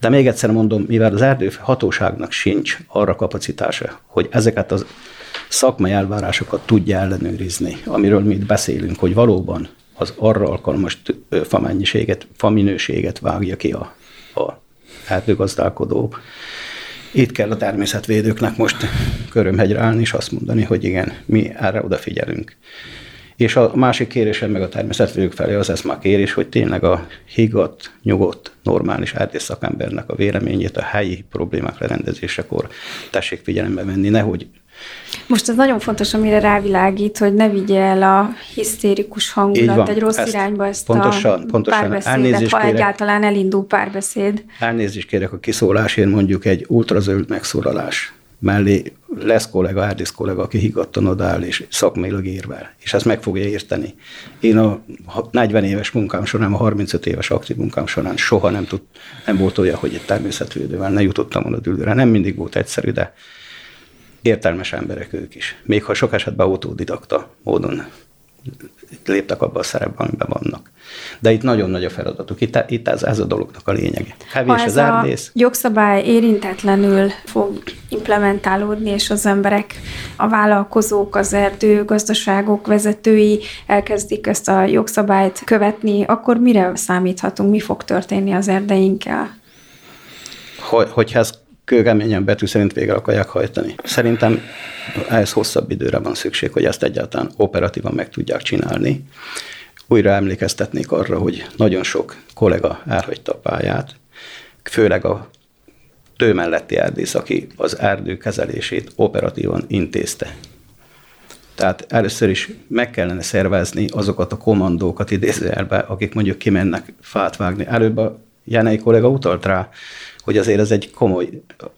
De még egyszer mondom, mivel az erdő hatóságnak sincs arra kapacitása, hogy ezeket az szakmai elvárásokat tudja ellenőrizni, amiről mi itt beszélünk, hogy valóban az arra alkalmas famennyiséget, faminőséget vágja ki a, a erdőgazdálkodó. Itt kell a természetvédőknek most körömhegyre állni, és azt mondani, hogy igen, mi erre odafigyelünk. És a másik kérésem meg a természetvédők felé az ez már kérés, hogy tényleg a higgadt, nyugodt, normális erdész szakembernek a véleményét a helyi problémák lerendezésekor tessék figyelembe venni, nehogy most ez nagyon fontos, amire rávilágít, hogy ne vigye el a hisztérikus hangulat van, egy rossz ezt irányba ezt pontosan, a pontosan, párbeszédet, ha kérek, egyáltalán elindul párbeszéd. Elnézést kérek a kiszólásért, mondjuk egy ultrazöld megszólalás mellé lesz kollega, erdész kollega, aki higgadtan odáll és szakmailag érvel, és ezt meg fogja érteni. Én a 40 éves munkám során, a 35 éves aktív munkám során soha nem, tud, nem volt olyan, hogy egy természetvédővel ne jutottam volna dűlőre. Nem mindig volt egyszerű, de értelmes emberek ők is. Még ha sok esetben autodidakta módon léptek abba a szerepbe, amiben vannak. De itt nagyon nagy a feladatuk. Itt, itt ez, ez a dolognak a lényege. Kevés az erdész. a jogszabály érintetlenül fog implementálódni, és az emberek, a vállalkozók, az erdő, gazdaságok vezetői elkezdik ezt a jogszabályt követni, akkor mire számíthatunk, mi fog történni az erdeinkkel? Hogy, hogyha ez kőkeményen betű szerint végre akarják hajtani. Szerintem ehhez hosszabb időre van szükség, hogy ezt egyáltalán operatívan meg tudják csinálni. Újra emlékeztetnék arra, hogy nagyon sok kollega elhagyta a pályát, főleg a tő melletti erdész, aki az erdő kezelését operatívan intézte. Tehát először is meg kellene szervezni azokat a kommandókat idézőjelbe, akik mondjuk kimennek fát vágni. Előbb a Jenei kollega utalt rá, hogy azért ez egy komoly,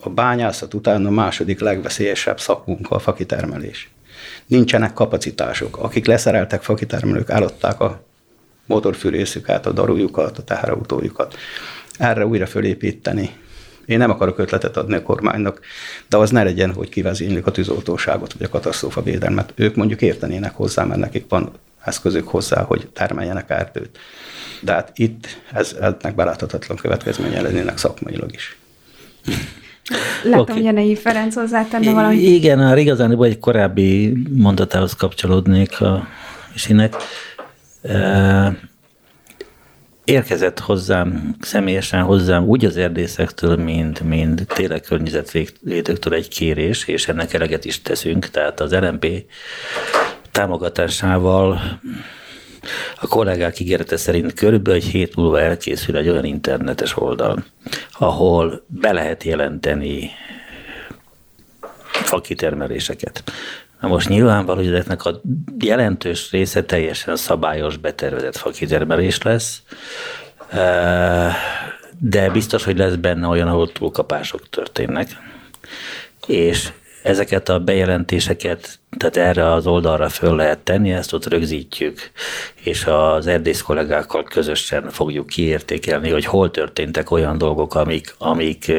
a bányászat után a második legveszélyesebb szakmunka a fakitermelés. Nincsenek kapacitások. Akik leszereltek fakitermelők, eladták a motorfűrészüket, a darújukat, a teherautójukat. Erre újra fölépíteni. Én nem akarok ötletet adni a kormánynak, de az ne legyen, hogy kivezénylik a tűzoltóságot vagy a katasztrófa védelmet. Ők mondjuk értenének hozzá, mert nekik van eszközök hozzá, hogy termeljenek erdőt. De hát itt ez, ennek beláthatatlan következménye lennének szakmailag is. Látom, okay. Jenei Ferenc hozzátenne valamit. Igen, a igazán egy korábbi mondatához kapcsolódnék a Isinek. Érkezett hozzám, személyesen hozzám úgy az erdészektől, mint, mint tényleg környezetvédőktől egy kérés, és ennek eleget is teszünk, tehát az LMP támogatásával a kollégák ígérete szerint körülbelül egy hét múlva elkészül egy olyan internetes oldal, ahol be lehet jelenteni fakitermeléseket. Na most nyilvánvaló, hogy ezeknek a jelentős része teljesen szabályos, betervezett fakitermelés lesz, de biztos, hogy lesz benne olyan, ahol túlkapások történnek. És ezeket a bejelentéseket, tehát erre az oldalra föl lehet tenni, ezt ott rögzítjük, és az erdész kollégákkal közösen fogjuk kiértékelni, hogy hol történtek olyan dolgok, amik, amik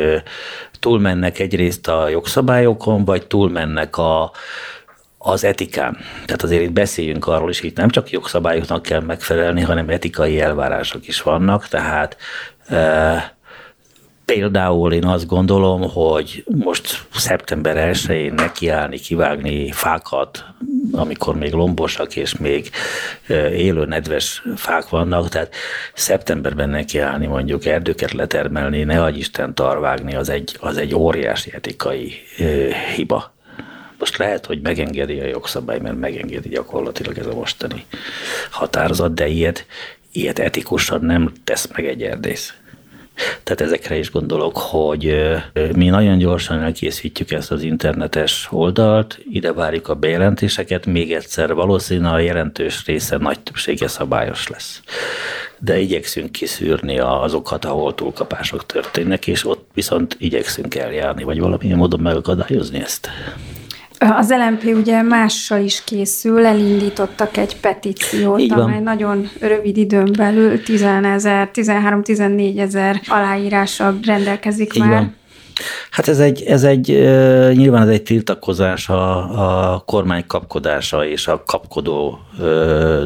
túlmennek egyrészt a jogszabályokon, vagy túlmennek a, az etikán. Tehát azért itt beszéljünk arról is, hogy nem csak jogszabályoknak kell megfelelni, hanem etikai elvárások is vannak, tehát Például én azt gondolom, hogy most szeptember 1-én nekiállni, kivágni fákat, amikor még lombosak és még élő nedves fák vannak, tehát szeptemberben nekiállni mondjuk erdőket letermelni, ne adj Isten tarvágni, az egy, az egy óriási etikai hiba. Most lehet, hogy megengedi a jogszabály, mert megengedi gyakorlatilag ez a mostani határozat, de ilyet, ilyet etikusan nem tesz meg egy erdész. Tehát ezekre is gondolok, hogy mi nagyon gyorsan elkészítjük ezt az internetes oldalt, ide várjuk a bejelentéseket, még egyszer valószínűleg a jelentős része nagy többsége szabályos lesz. De igyekszünk kiszűrni azokat, ahol túlkapások történnek, és ott viszont igyekszünk eljárni, vagy valamilyen módon megakadályozni ezt. Az LMP ugye mással is készül, elindítottak egy petíciót, amely nagyon rövid időn belül 10 ezer, 13-14 ezer aláírással rendelkezik Így már. Van. Hát ez egy, ez egy nyilván ez egy tiltakozás a, a kormány kapkodása és a kapkodó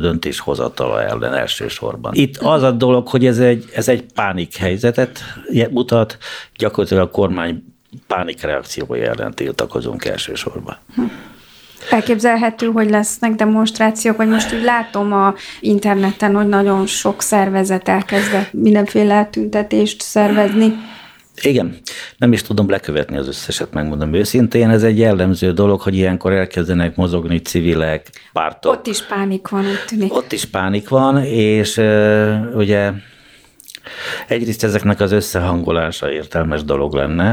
döntéshozatala ellen elsősorban. Itt az a dolog, hogy ez egy, ez egy pánik helyzetet mutat, gyakorlatilag a kormány pánikreakciója ellen tiltakozunk elsősorban. Hm. Elképzelhető, hogy lesznek demonstrációk, vagy most úgy látom a interneten, hogy nagyon sok szervezet elkezdett mindenféle tüntetést szervezni. Igen, nem is tudom lekövetni az összeset, megmondom őszintén. Ez egy jellemző dolog, hogy ilyenkor elkezdenek mozogni civilek, pártok. Ott is pánik van, úgy tűnik. Ott is pánik van, és uh, ugye egyrészt ezeknek az összehangolása értelmes dolog lenne.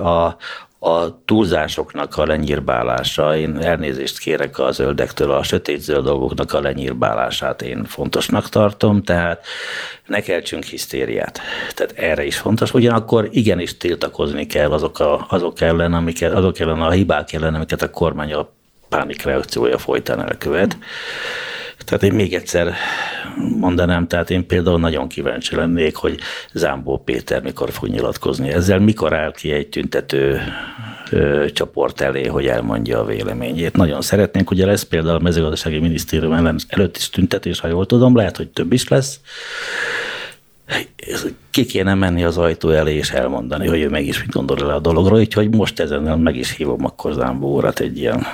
A, a túlzásoknak a lenyírbálása, én elnézést kérek a zöldektől, a sötét-zöld dolgoknak a lenyírbálását én fontosnak tartom, tehát ne keltsünk hisztériát. Tehát erre is fontos. Ugyanakkor igenis tiltakozni kell azok, a, azok ellen, amiket, azok ellen a hibák ellen, amiket a kormány a pánikreakciója folytán elkövet. Mm tehát én még egyszer mondanám, tehát én például nagyon kíváncsi lennék, hogy Zámbó Péter mikor fog nyilatkozni ezzel, mikor áll ki egy tüntető ö, csoport elé, hogy elmondja a véleményét. Nagyon szeretnénk, ugye lesz például a mezőgazdasági minisztérium ellen előtt is tüntetés, ha jól tudom, lehet, hogy több is lesz. Ki kéne menni az ajtó elé és elmondani, hogy ő meg is mit gondol el a dologról, úgyhogy most ezen meg is hívom akkor Zámbó urat egy ilyen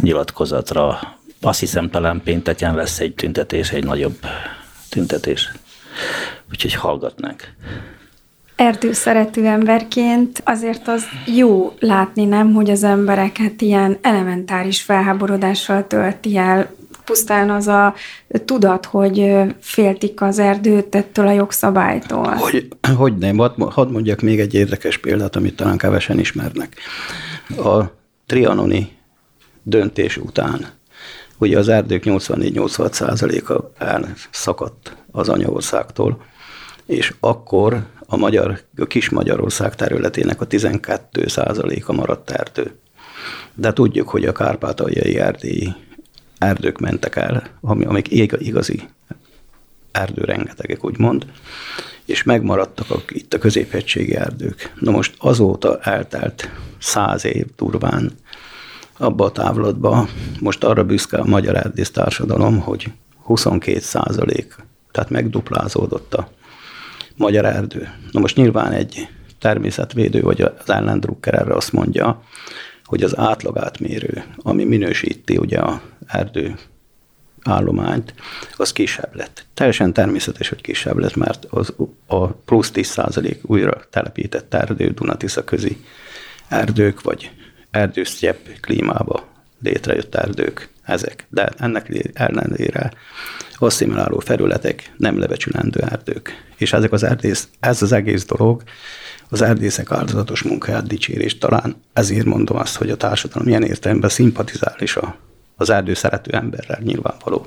nyilatkozatra, azt hiszem talán pénteken lesz egy tüntetés, egy nagyobb tüntetés. Úgyhogy hallgatnánk. Erdőszerető emberként azért az jó látni, nem, hogy az embereket ilyen elementáris felháborodással tölti el pusztán az a tudat, hogy féltik az erdőt ettől a jogszabálytól. Hogy, hogy nem, hadd mondjak még egy érdekes példát, amit talán kevesen ismernek. A trianoni döntés után Ugye az erdők 84-86 százaléka elszakadt az anyaországtól, és akkor a, magyar, a kis Magyarország területének a 12 százaléka maradt erdő. De tudjuk, hogy a kárpátaljai erdélyi erdők mentek el, amik igazi erdő rengetegek, úgymond, és megmaradtak a, itt a középhegységi erdők. Na most azóta eltelt száz év durván, abba a távlatba most arra büszke a magyar erdész társadalom, hogy 22 százalék, tehát megduplázódott a magyar erdő. Na most nyilván egy természetvédő vagy az ellendrukker erre azt mondja, hogy az átlagátmérő, ami minősíti ugye a erdő állományt, az kisebb lett. Teljesen természetes, hogy kisebb lett, mert az, a plusz 10 százalék újra telepített erdő, Dunatisza közi erdők, vagy erdősztyepp klímába létrejött erdők ezek. De ennek ellenére asszimiláló felületek nem lebecsülendő erdők. És ezek az erdész, ez az egész dolog az erdészek áldozatos munkáját dicsérés. Talán ezért mondom azt, hogy a társadalom ilyen értelemben szimpatizál is a, az erdő szerető emberrel nyilvánvaló.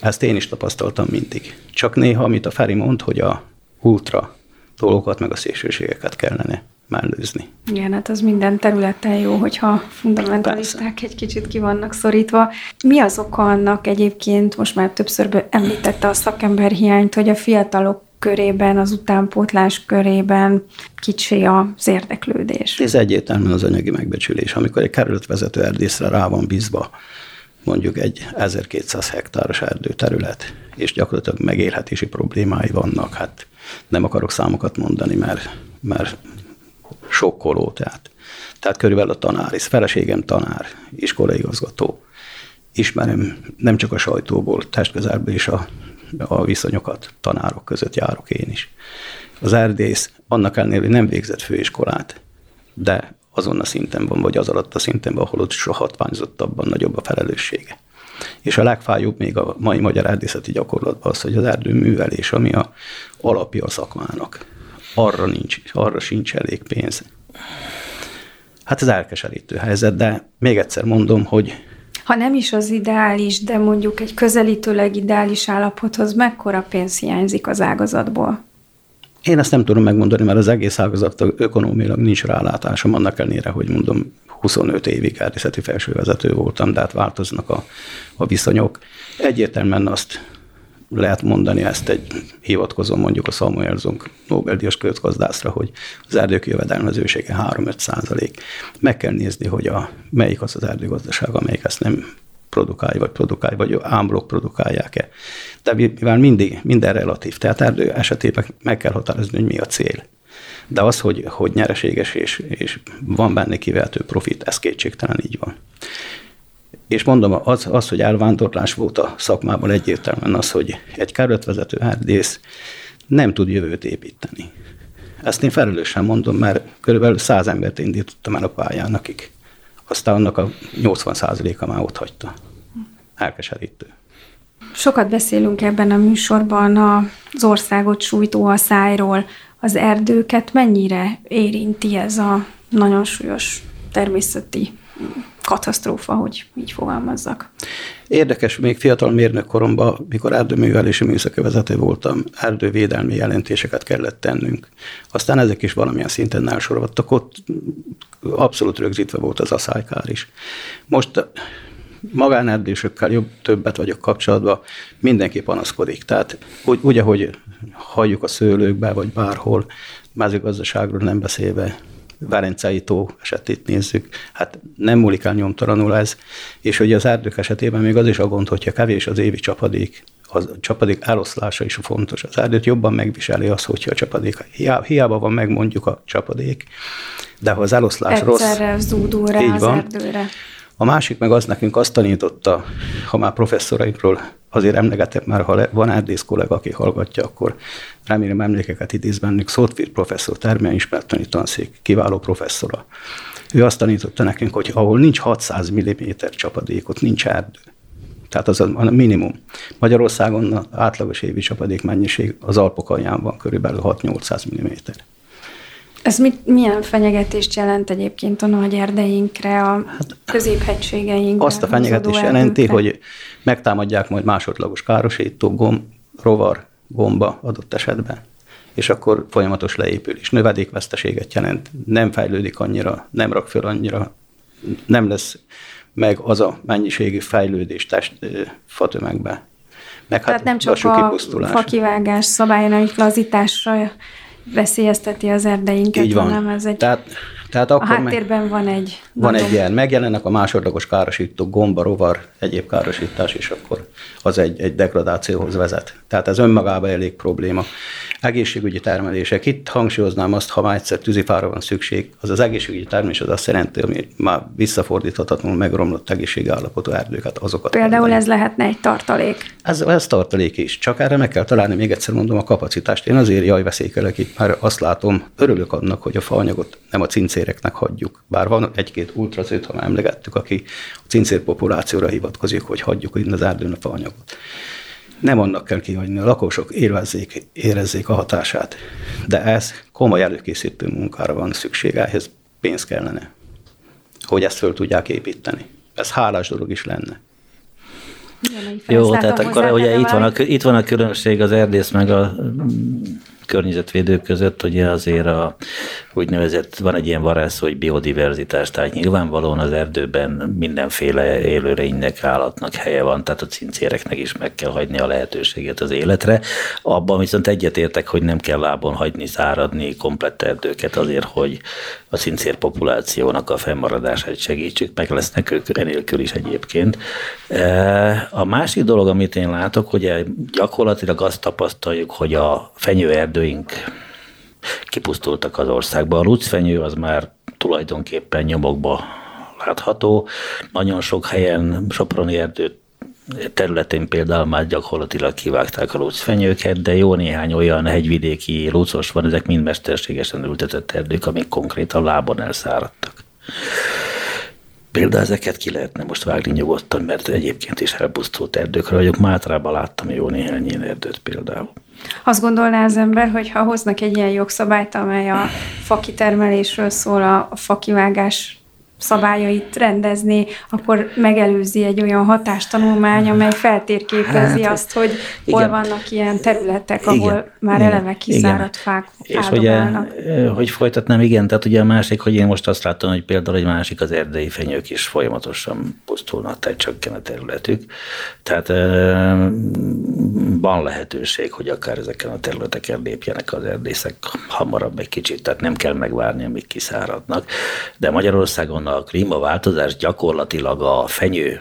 Ezt én is tapasztaltam mindig. Csak néha, amit a Feri mond, hogy a ultra dolgokat, meg a szélsőségeket kellene mellőzni. Igen, hát az minden területen jó, hogyha fundamentalisták Persze. egy kicsit ki vannak szorítva. Mi az oka annak egyébként, most már többször említette a szakember hiányt, hogy a fiatalok körében, az utánpótlás körében kicsi az érdeklődés. Ez egyértelműen az anyagi megbecsülés. Amikor egy kerületvezető erdészre rá van bízva, mondjuk egy 1200 hektáros erdőterület, és gyakorlatilag megélhetési problémái vannak, hát nem akarok számokat mondani, mert, mert sokkoló. Tehát, tehát körülbelül a tanár, és feleségem tanár, iskolaigazgató. Ismerem nem csak a sajtóból, testközelből is a, a viszonyokat tanárok között járok én is. Az erdész annak ellenére, hogy nem végzett főiskolát, de azon a szinten van, vagy az alatt a szinten van, ahol ott soha hatványozottabban nagyobb a felelőssége. És a legfájóbb még a mai magyar erdészeti gyakorlatban az, hogy az erdőművelés, ami a alapja a szakmának, arra, nincs, arra sincs elég pénz. Hát ez elkeserítő helyzet, de még egyszer mondom, hogy ha nem is az ideális, de mondjuk egy közelítőleg ideális állapothoz mekkora pénz hiányzik az ágazatból? Én ezt nem tudom megmondani, mert az egész ágazat ökonómiailag nincs rálátásom, annak ellenére, hogy mondom, 25 évig erdészeti felsővezető voltam, de hát változnak a, a viszonyok. Egyértelműen azt lehet mondani ezt egy hivatkozom mondjuk a Samuelson Nobel-díjas közgazdászra, hogy az erdők jövedelmezősége 3-5 százalék. Meg kell nézni, hogy a, melyik az az erdőgazdaság, amelyik ezt nem produkálja, vagy produkálja, vagy ámblok produkálják-e. De mivel mindig, minden relatív, tehát erdő esetében meg kell határozni, hogy mi a cél. De az, hogy, hogy nyereséges és, és van benne kivehető profit, ez kétségtelen így van. És mondom, az, az, hogy elvándorlás volt a szakmában egyértelműen az, hogy egy kárötvezető erdész nem tud jövőt építeni. Ezt én felelősen mondom, mert körülbelül száz embert indítottam el a pályán, akik aztán annak a 80%-a már ott hagyta. Elkeserítő. Sokat beszélünk ebben a műsorban az országot sújtó szájról. Az erdőket mennyire érinti ez a nagyon súlyos természeti katasztrófa, hogy így fogalmazzak. Érdekes, még fiatal mérnök koromban, mikor erdőművelési műszaki vezető voltam, erdővédelmi jelentéseket kellett tennünk. Aztán ezek is valamilyen szinten elsoroltak, ott abszolút rögzítve volt az aszálykár is. Most magánerdősökkel jobb, többet vagyok kapcsolatban, mindenki panaszkodik. Tehát úgy, úgy ahogy hagyjuk a szőlőkbe, vagy bárhol, mezőgazdaságról nem beszélve, Velencei tó esetét nézzük, hát nem múlik el nyomtalanul ez, és hogy az erdők esetében még az is a gond, hogyha kevés az évi csapadék, az a csapadék eloszlása is fontos. Az erdőt jobban megviseli az, hogyha a csapadék, hiába, van meg mondjuk a csapadék, de ha az eloszlás Egyszerre rossz... Egyszerre zúdul rá az van. erdőre. A másik meg az nekünk azt tanította, ha már professzorainkról azért emlegetek már, ha van erdész kollega, aki hallgatja, akkor remélem emlékeket idéz bennük. Szótvír professzor, természetbetani tanszék, kiváló professzora. Ő azt tanította nekünk, hogy ahol nincs 600 mm csapadékot, nincs erdő. Tehát az a minimum. Magyarországon az átlagos évi csapadék mennyiség az Alpok alján van körülbelül 6-800 mm. Ez mit, milyen fenyegetést jelent egyébként a nagy erdeinkre, a hát, középhegységeinkre? Azt a fenyegetést jelenti, hogy megtámadják majd másodlagos károsító, gomb, rovar, gomba adott esetben, és akkor folyamatos leépülés, növedékveszteséget jelent, nem fejlődik annyira, nem rak föl annyira, nem lesz meg az a mennyiségű fejlődés test fatömegbe. Meg Tehát hát nem csak a fakivágás szabályának lazítása veszélyezteti az erdeinket, Így van. hanem ez egy... Tehát, tehát akkor a háttérben meg, van egy... Van egy ilyen, megjelennek a másodlagos károsítók, gomba, rovar, egyéb károsítás, és akkor az egy, egy degradációhoz vezet. Tehát ez önmagában elég probléma. Egészségügyi termelések. Itt hangsúlyoznám azt, ha már egyszer tűzifára van szükség, az az egészségügyi termelés az azt jelenti, hogy már visszafordíthatatlanul megromlott egészségi állapotú erdőket, azokat. Például termelni. ez lehetne egy tartalék. Ez, ez tartalék is. Csak erre meg kell találni, még egyszer mondom, a kapacitást. Én azért jaj veszékelek itt, mert azt látom, örülök annak, hogy a faanyagot nem a cincéreknek hagyjuk. Bár van egy-két ultrazőt, ha már emlegettük, aki a cincér populációra hivatkozik, hogy hagyjuk innen az erdőn a faanyagot nem annak kell kihagyni, a lakosok élvezzék, érezzék a hatását. De ez komoly előkészítő munkára van szükség, ehhez pénz kellene, hogy ezt föl tudják építeni. Ez hálás dolog is lenne. Jó, tehát akkor ugye itt van, a, itt van a különbség az erdész meg a környezetvédők között ugye azért a úgynevezett, van egy ilyen varázs, hogy biodiverzitás, tehát nyilvánvalóan az erdőben mindenféle élőlénynek, állatnak helye van, tehát a cincéreknek is meg kell hagyni a lehetőséget az életre. Abban viszont egyetértek, hogy nem kell lábon hagyni, száradni komplett erdőket azért, hogy a cincér populációnak a fennmaradását segítsük, meg lesznek ők enélkül is egyébként. E, a másik dolog, amit én látok, hogy gyakorlatilag azt tapasztaljuk, hogy a fenyőerdőink kipusztultak az országba. A lucfenyő az már tulajdonképpen nyomokba látható. Nagyon sok helyen Soproni erdőt területén például már gyakorlatilag kivágták a lucfenyőket, de jó néhány olyan hegyvidéki lucos van, ezek mind mesterségesen ültetett erdők, amik konkrétan lábon elszáradtak. Például ezeket ki lehetne most vágni nyugodtan, mert egyébként is elpusztult erdőkről vagyok. Mátrában láttam jó néhány ilyen erdőt például. Azt gondolná az ember, hogy ha hoznak egy ilyen jogszabályt, amely a fakitermelésről szól, a fakivágás szabályait rendezni, akkor megelőzi egy olyan hatástanulmány, amely feltérképezi hát, azt, hogy igen. hol vannak ilyen területek, ahol igen. már igen. eleve kiszáradt fák És ugye, hogy folytatnám, igen, tehát ugye a másik, hogy én most azt látom, hogy például egy másik az erdei fenyők is folyamatosan pusztulnak, tehát csökken a területük. Tehát van lehetőség, hogy akár ezeken a területeken lépjenek az erdészek hamarabb egy kicsit, tehát nem kell megvárni, amíg kiszáradnak. De Magyarországon a klímaváltozás gyakorlatilag a fenyő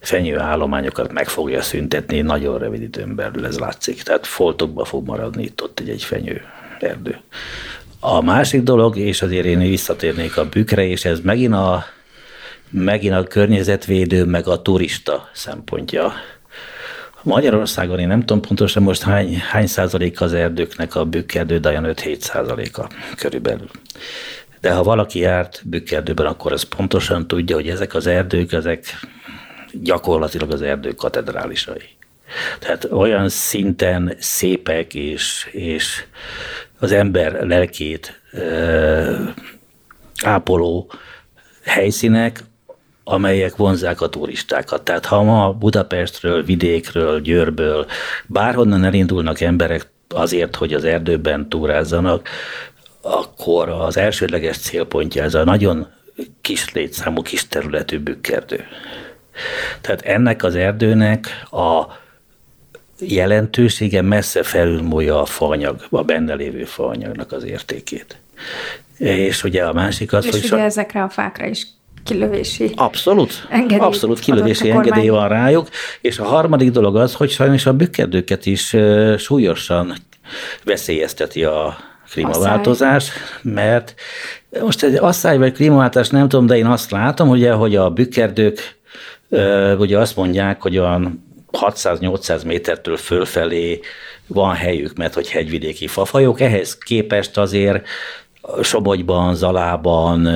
fenyőállományokat meg fogja szüntetni nagyon rövid időn belül, ez látszik. Tehát foltokba fog maradni itt ott egy, egy fenyő erdő. A másik dolog, és azért én visszatérnék a bükre, és ez megint a, megint a környezetvédő, meg a turista szempontja. Magyarországon én nem tudom pontosan most hány, hány százalék az erdőknek a bükkerdő, de olyan 5-7 százaléka körülbelül. De ha valaki járt bükkerdőben, akkor az pontosan tudja, hogy ezek az erdők, ezek gyakorlatilag az erdők katedrálisai. Tehát olyan szinten szépek és, és az ember lelkét ápoló helyszínek, amelyek vonzák a turistákat. Tehát ha ma Budapestről, vidékről, Győrből, bárhonnan elindulnak emberek azért, hogy az erdőben túrázzanak, akkor az elsődleges célpontja ez a nagyon kis létszámú, kis területű bükkerdő. Tehát ennek az erdőnek a jelentősége messze felülmúlja a faanyag, a benne lévő faanyagnak az értékét. És ugye a másik az, és hogy... És ugye ezekre a fákra is kilövési Abszolút, engedély abszolút kilövési engedély van rájuk, és a harmadik dolog az, hogy sajnos a bükkerdőket is súlyosan veszélyezteti a klímaváltozás, asszály. mert most egy asszály vagy klímaváltozás nem tudom, de én azt látom, ugye, hogy a bükkerdők ugye azt mondják, hogy olyan 600-800 métertől fölfelé van helyük, mert hogy hegyvidéki fafajok, ehhez képest azért Somogyban, Zalában,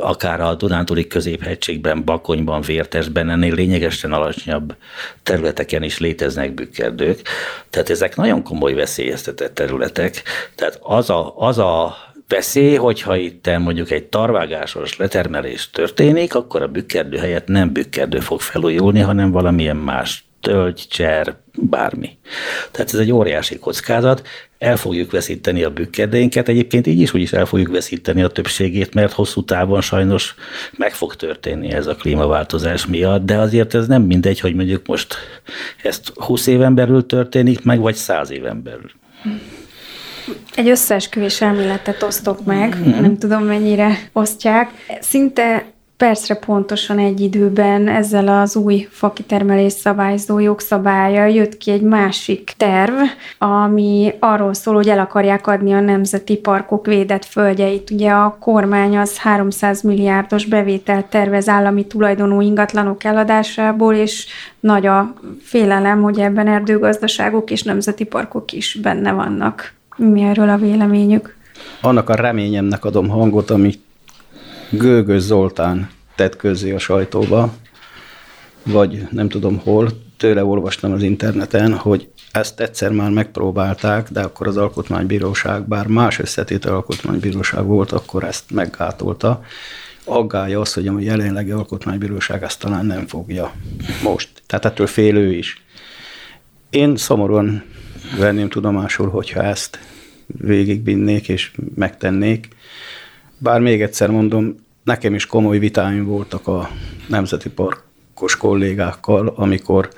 akár a Dunántúli középhegységben, Bakonyban, Vértesben, ennél lényegesen alacsonyabb területeken is léteznek bükkerdők. Tehát ezek nagyon komoly veszélyeztetett területek. Tehát az a, az a veszély, hogyha itt mondjuk egy tarvágásos letermelés történik, akkor a bükkerdő helyett nem bükkerdő fog felújulni, hanem valamilyen más tölgy, cser, bármi. Tehát ez egy óriási kockázat, el fogjuk veszíteni a bükkerdénket, egyébként így is úgy is el fogjuk veszíteni a többségét, mert hosszú távon sajnos meg fog történni ez a klímaváltozás miatt, de azért ez nem mindegy, hogy mondjuk most ezt 20 éven belül történik meg, vagy 100 éven belül. Egy összeesküvés elméletet osztok meg, mm-hmm. nem tudom mennyire osztják. Szinte percre pontosan egy időben ezzel az új fakitermelés szabályzó jogszabálya jött ki egy másik terv, ami arról szól, hogy el akarják adni a nemzeti parkok védett földjeit. Ugye a kormány az 300 milliárdos bevételt tervez állami tulajdonú ingatlanok eladásából, és nagy a félelem, hogy ebben erdőgazdaságok és nemzeti parkok is benne vannak. Mi erről a véleményük? Annak a reményemnek adom hangot, amit Gőgös Zoltán tett közzé a sajtóba, vagy nem tudom hol, tőle olvastam az interneten, hogy ezt egyszer már megpróbálták, de akkor az alkotmánybíróság, bár más összetét alkotmánybíróság volt, akkor ezt meggátolta. Aggája az, hogy a jelenlegi alkotmánybíróság ezt talán nem fogja most. Tehát ettől fél is. Én szomorúan venném tudomásul, hogyha ezt végigvinnék és megtennék. Bár még egyszer mondom, nekem is komoly vitáim voltak a Nemzeti Parkos kollégákkal, amikor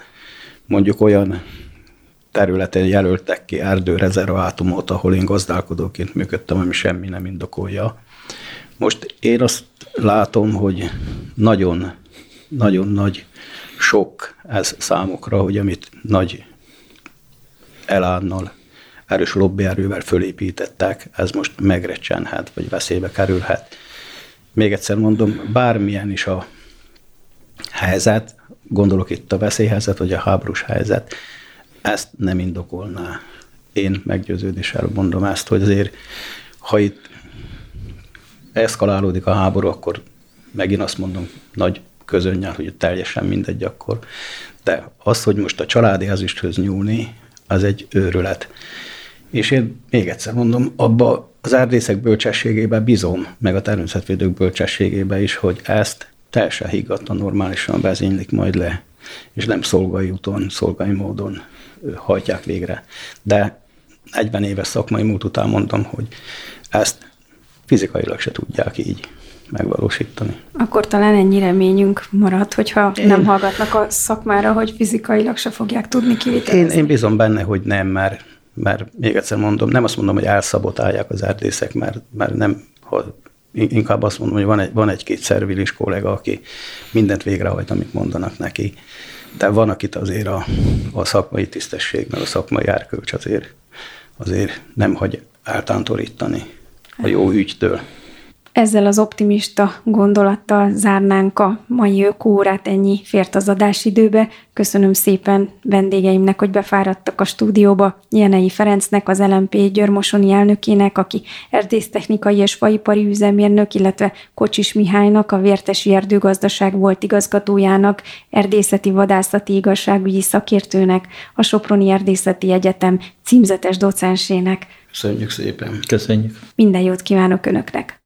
mondjuk olyan területen jelöltek ki erdőrezervátumot, ahol én gazdálkodóként működtem, ami semmi nem indokolja. Most én azt látom, hogy nagyon, nagyon nagy sok ez számukra, hogy amit nagy elánnal, erős lobbyerővel fölépítettek, ez most megrecsenhet, vagy veszélybe kerülhet. Még egyszer mondom, bármilyen is a helyzet, gondolok itt a veszélyhelyzet, vagy a háborús helyzet, ezt nem indokolná. Én meggyőződéssel mondom ezt, hogy azért, ha itt eszkalálódik a háború, akkor megint azt mondom, nagy közönnyel, hogy teljesen mindegy akkor. De az, hogy most a családi ezüsthöz nyúlni, az egy őrület. És én még egyszer mondom, abba az erdészek bölcsességében bizom, meg a természetvédők bölcsességében is, hogy ezt teljesen higgadtan, normálisan vezénylik majd le, és nem szolgai úton, szolgai módon hajtják végre. De 40 éves szakmai múlt után mondtam, hogy ezt fizikailag se tudják így megvalósítani. Akkor talán ennyi reményünk marad, hogyha én, nem hallgatnak a szakmára, hogy fizikailag se fogják tudni kivitelezni. Én, én bízom benne, hogy nem, mert, mert még egyszer mondom, nem azt mondom, hogy elszabotálják az erdészek, mert, mert nem, inkább azt mondom, hogy van, egy, van egy-két szervilis kollega, aki mindent végrehajt, amit mondanak neki. De van, akit azért a, a szakmai tisztesség, meg a szakmai árkölcs azért, azért nem hagy eltántorítani a jó ügytől. Ezzel az optimista gondolattal zárnánk a mai ökórát, ennyi fért az adásidőbe. Köszönöm szépen vendégeimnek, hogy befáradtak a stúdióba, Jenei Ferencnek, az LMP Györmosoni elnökének, aki erdésztechnikai és faipari üzemérnök, illetve Kocsis Mihálynak, a Vértesi Erdőgazdaság volt igazgatójának, erdészeti vadászati igazságügyi szakértőnek, a Soproni Erdészeti Egyetem címzetes docensének. Köszönjük szépen. Köszönjük. Minden jót kívánok Önöknek.